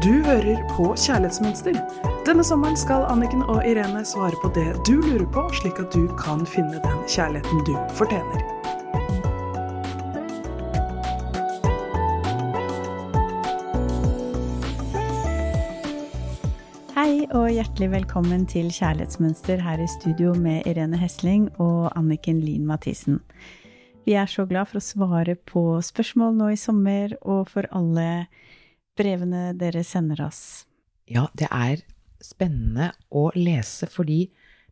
Du hører på Kjærlighetsmønster. Denne sommeren skal Anniken og Irene svare på det du lurer på, slik at du kan finne den kjærligheten du fortjener. Hei og hjertelig velkommen til Kjærlighetsmønster her i studio med Irene Hesling og Anniken Lien Mathisen. Vi er så glad for å svare på spørsmål nå i sommer, og for alle brevene dere sender oss. Ja, det er spennende å lese, fordi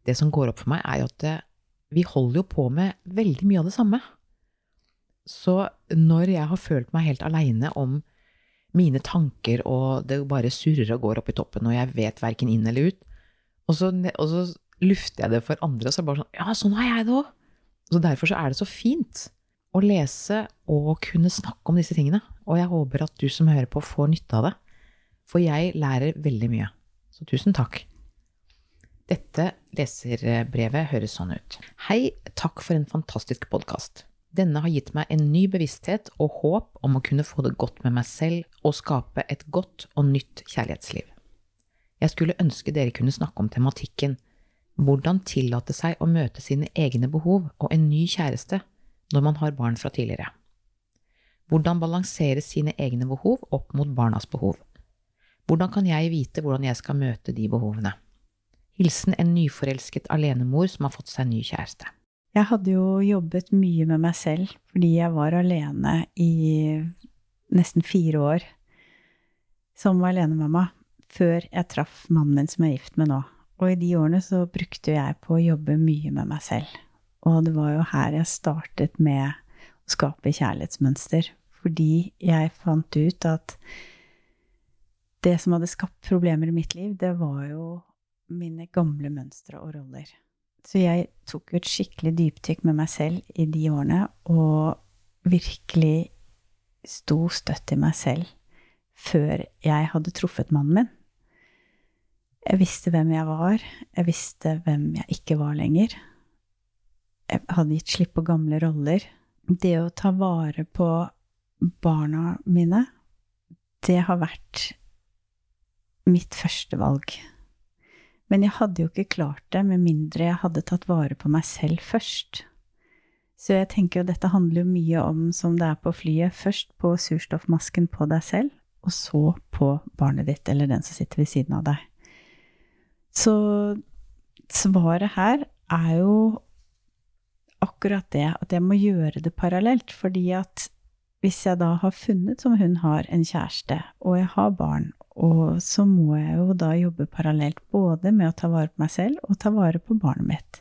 det som går opp for meg, er jo at det, vi holder jo på med veldig mye av det samme. Så når jeg har følt meg helt aleine om mine tanker, og det bare surrer og går opp i toppen, og jeg vet verken inn eller ut. Og så, og så lufter jeg det for andre, og så er det bare sånn Ja, sånn har jeg det òg! Så derfor så er det så fint å lese og kunne snakke om disse tingene. Og jeg håper at du som hører på, får nytte av det. For jeg lærer veldig mye. Så tusen takk. Dette leserbrevet høres sånn ut. Hei, takk for en fantastisk podkast. Denne har gitt meg en ny bevissthet og håp om å kunne få det godt med meg selv og skape et godt og nytt kjærlighetsliv. Jeg skulle ønske dere kunne snakke om tematikken hvordan tillate seg å møte sine egne behov og en ny kjæreste når man har barn fra tidligere. Hvordan balansere sine egne behov opp mot barnas behov. Hvordan kan jeg vite hvordan jeg skal møte de behovene? Hilsen en nyforelsket alenemor som har fått seg ny kjæreste. Jeg hadde jo jobbet mye med meg selv fordi jeg var alene i nesten fire år som alenemamma før jeg traff mannen min som jeg er gift med nå. Og i de årene så brukte jeg på å jobbe mye med meg selv. Og det var jo her jeg startet med å skape kjærlighetsmønster. Fordi jeg fant ut at det som hadde skapt problemer i mitt liv, det var jo mine gamle mønstre og roller. Så jeg tok jo et skikkelig dypdykk med meg selv i de årene, og virkelig sto støtt i meg selv før jeg hadde truffet mannen min. Jeg visste hvem jeg var, jeg visste hvem jeg ikke var lenger. Jeg hadde gitt slipp på gamle roller. Det å ta vare på barna mine, det har vært mitt første valg. Men jeg hadde jo ikke klart det med mindre jeg hadde tatt vare på meg selv først. Så jeg tenker jo dette handler jo mye om, som det er på flyet, først på surstoffmasken på deg selv, og så på barnet ditt eller den som sitter ved siden av deg. Så svaret her er jo akkurat det, at jeg må gjøre det parallelt, fordi at hvis jeg da har funnet, som hun har, en kjæreste, og jeg har barn, og så må jeg jo da jobbe parallelt både med å ta vare på meg selv og ta vare på barnet mitt.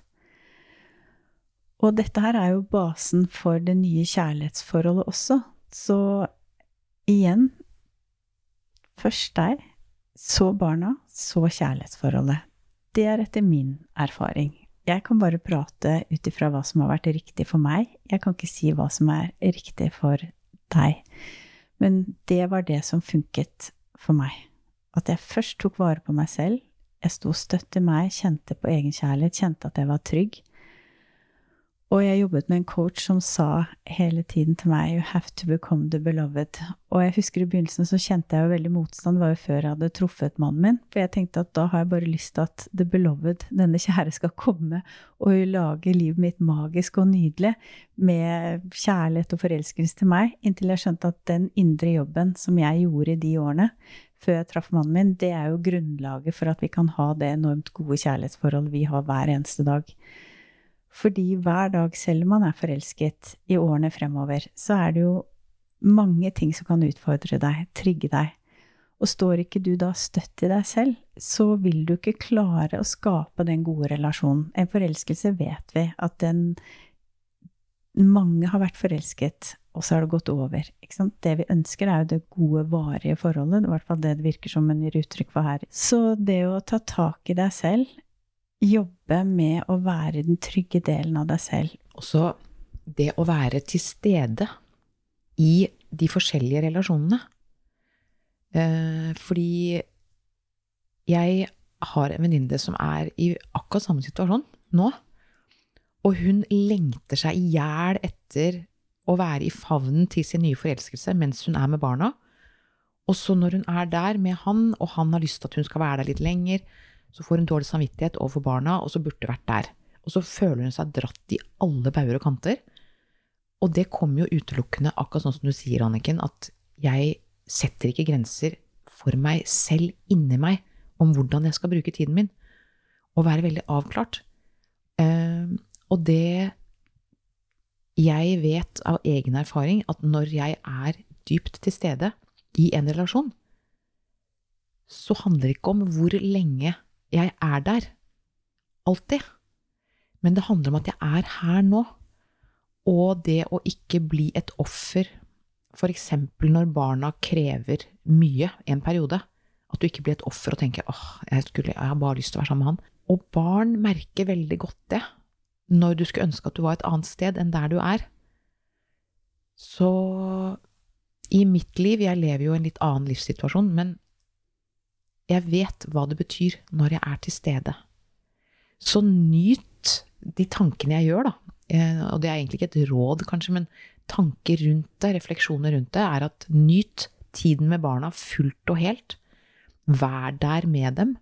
Og dette her er jo basen for det nye kjærlighetsforholdet også. Så igjen først deg, så barna, så kjærlighetsforholdet. Det er etter min erfaring. Jeg kan bare prate ut ifra hva som har vært riktig for meg. Jeg kan ikke si hva som er riktig for deg. Men det var det som funket for meg. At jeg først tok vare på meg selv. Jeg sto støtt i meg, kjente på egenkjærlighet, kjente at jeg var trygg. Og jeg jobbet med en coach som sa hele tiden til meg 'you have to become the beloved'. Og jeg husker i begynnelsen så kjente jeg jo veldig motstand, var jo før jeg hadde truffet mannen min. For jeg tenkte at da har jeg bare lyst til at the beloved, denne kjære, skal komme og lage livet mitt magisk og nydelig med kjærlighet og forelskelse til meg, inntil jeg skjønte at den indre jobben som jeg gjorde i de årene, før jeg traff mannen min, det er jo grunnlaget for at vi kan ha det enormt gode kjærlighetsforholdet vi har hver eneste dag. Fordi hver dag, selv om man er forelsket i årene fremover, så er det jo mange ting som kan utfordre deg, trigge deg. Og står ikke du da støtt i deg selv, så vil du ikke klare å skape den gode relasjonen. En forelskelse vet vi at den Mange har vært forelsket, og så har det gått over. Det vi ønsker, er jo det gode, varige forholdet. I hvert fall det det virker som en gir uttrykk for her. Så det å ta tak i deg selv, jobbe med å være den trygge delen av deg selv Også det å være til stede i de forskjellige relasjonene. Eh, fordi jeg har en venninne som er i akkurat samme situasjon nå. Og hun lengter seg i hjel etter å være i favnen til sin nye forelskelse mens hun er med barna. Og så når hun er der med han, og han har lyst til at hun skal være der litt lenger, så får hun dårlig samvittighet overfor barna, og så burde hun vært der. Og så føler hun seg dratt i alle bauger og kanter. Og det kommer jo utelukkende, akkurat sånn som du sier, Anniken, at jeg setter ikke grenser for meg selv inni meg om hvordan jeg skal bruke tiden min. Og være veldig avklart. Uh, og det Jeg vet av egen erfaring at når jeg er dypt til stede i en relasjon, så handler det ikke om hvor lenge jeg er der. Alltid. Men det handler om at jeg er her nå. Og det å ikke bli et offer, f.eks. når barna krever mye en periode. At du ikke blir et offer og tenker åh, jeg, skulle, jeg har bare lyst til å være sammen med han. Og barn merker veldig godt det når du skulle ønske at du var et annet sted enn der du er. Så i mitt liv, jeg lever jo i en litt annen livssituasjon, men jeg vet hva det betyr når jeg er til stede. Så nyt de tankene jeg gjør, da. Eh, og det er egentlig ikke et råd, kanskje, men tanker rundt det, refleksjoner rundt det, er at nyt tiden med barna fullt og helt. Vær der med dem.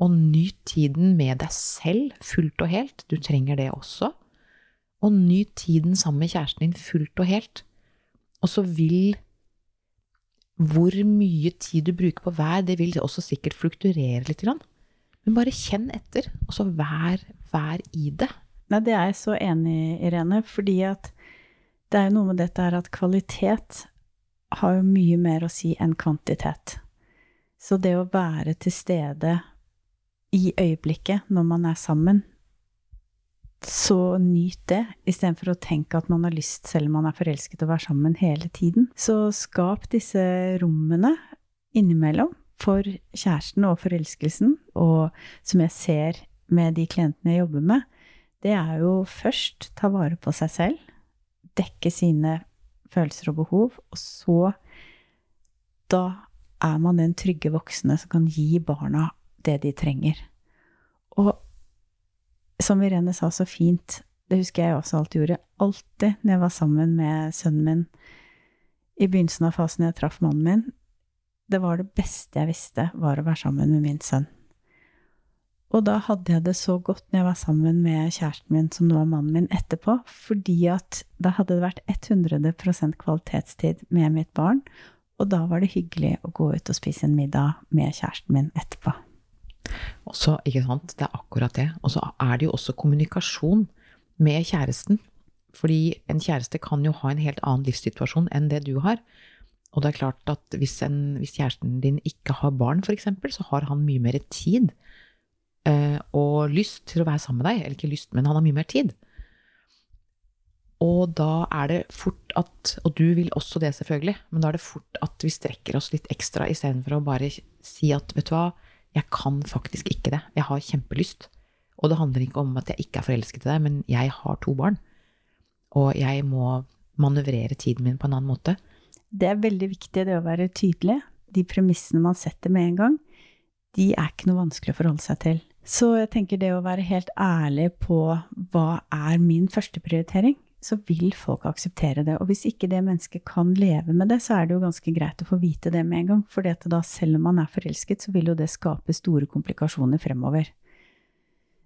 Og nyt tiden med deg selv fullt og helt. Du trenger det også. Og nyt tiden sammen med kjæresten din fullt og helt. Og så vil hvor mye tid du bruker på hver, det vil også sikkert flukturere litt. Men bare kjenn etter, og så vær, vær i det. Nei, det er jeg så enig i, Irene. Fordi at det er jo noe med dette her at kvalitet har jo mye mer å si enn kvantitet. Så det å være til stede i øyeblikket når man er sammen, så nyt det, istedenfor å tenke at man har lyst, selv om man er forelsket, å være sammen hele tiden. Så skap disse rommene innimellom for kjæresten og forelskelsen, og som jeg ser med de klientene jeg jobber med, det er jo først ta vare på seg selv, dekke sine følelser og behov, og så Da er man den trygge voksne som kan gi barna det de trenger. Og som Irene sa så fint, det husker jeg også alltid gjorde, alltid når jeg var sammen med sønnen min i begynnelsen av fasen jeg traff mannen min, det var det beste jeg visste, var å være sammen med min sønn. Og da hadde jeg det så godt når jeg var sammen med kjæresten min, som nå er mannen min, etterpå, fordi at da hadde det vært 100% kvalitetstid med mitt barn, og da var det hyggelig å gå ut og spise en middag med kjæresten min etterpå. Og så, ikke sant, det er akkurat det. Og så er det jo også kommunikasjon med kjæresten. Fordi en kjæreste kan jo ha en helt annen livssituasjon enn det du har. Og det er klart at hvis, en, hvis kjæresten din ikke har barn, f.eks., så har han mye mer tid eh, og lyst til å være sammen med deg. Eller ikke lyst, men han har mye mer tid. Og da er det fort at Og du vil også det, selvfølgelig. Men da er det fort at vi strekker oss litt ekstra istedenfor å bare si at vet du hva, jeg kan faktisk ikke det. Jeg har kjempelyst. Og det handler ikke om at jeg ikke er forelsket i deg, men jeg har to barn. Og jeg må manøvrere tiden min på en annen måte. Det er veldig viktig, det å være tydelig. De premissene man setter med en gang, de er ikke noe vanskelig å forholde seg til. Så jeg tenker det å være helt ærlig på hva er min førsteprioritering, så vil folk akseptere det. Og hvis ikke det mennesket kan leve med det, så er det jo ganske greit å få vite det med en gang. For da, selv om man er forelsket, så vil jo det skape store komplikasjoner fremover.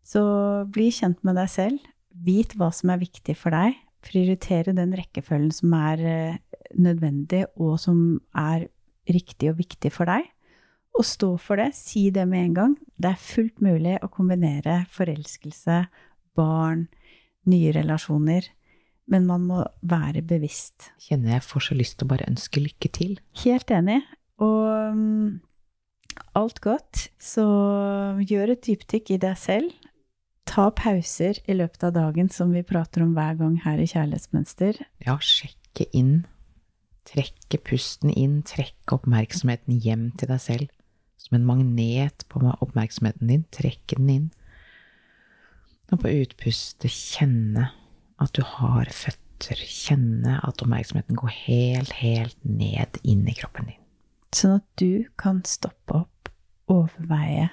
Så bli kjent med deg selv. Vit hva som er viktig for deg. Prioritere den rekkefølgen som er eh, nødvendig, og som er riktig og viktig for deg. Og stå for det. Si det med en gang. Det er fullt mulig å kombinere forelskelse, barn, nye relasjoner men man må være bevisst. Kjenner jeg får så lyst til å bare ønske lykke til. Helt enig. Og um, alt godt. Så gjør et dypdykk i deg selv. Ta pauser i løpet av dagen, som vi prater om hver gang her i Kjærlighetsmønster. Ja, sjekke inn. Trekke pusten inn, trekke oppmerksomheten hjem til deg selv. Som en magnet på oppmerksomheten din. Trekke den inn. Og på utpustet kjenne at du har føtter. Kjenne at oppmerksomheten går helt, helt ned inn i kroppen din. Sånn at du kan stoppe opp, overveie,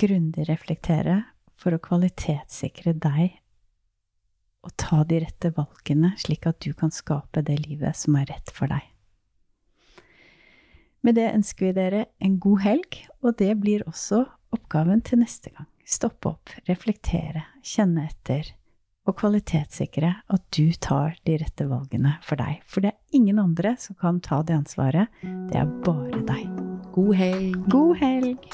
grundig reflektere for å kvalitetssikre deg og ta de rette valgene, slik at du kan skape det livet som er rett for deg. Med det ønsker vi dere en god helg, og det blir også oppgaven til neste gang. Stoppe opp, reflektere, kjenne etter og kvalitetssikre at du tar de rette valgene for deg. For det er ingen andre som kan ta det ansvaret. Det er bare deg. God helg! God helg!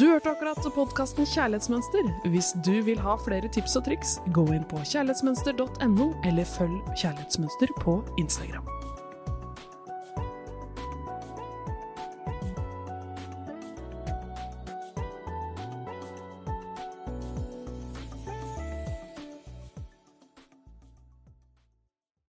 Du hørte akkurat podkasten Kjærlighetsmønster. Hvis du vil ha flere tips og triks, gå inn på kjærlighetsmønster.no, eller følg Kjærlighetsmønster på Instagram.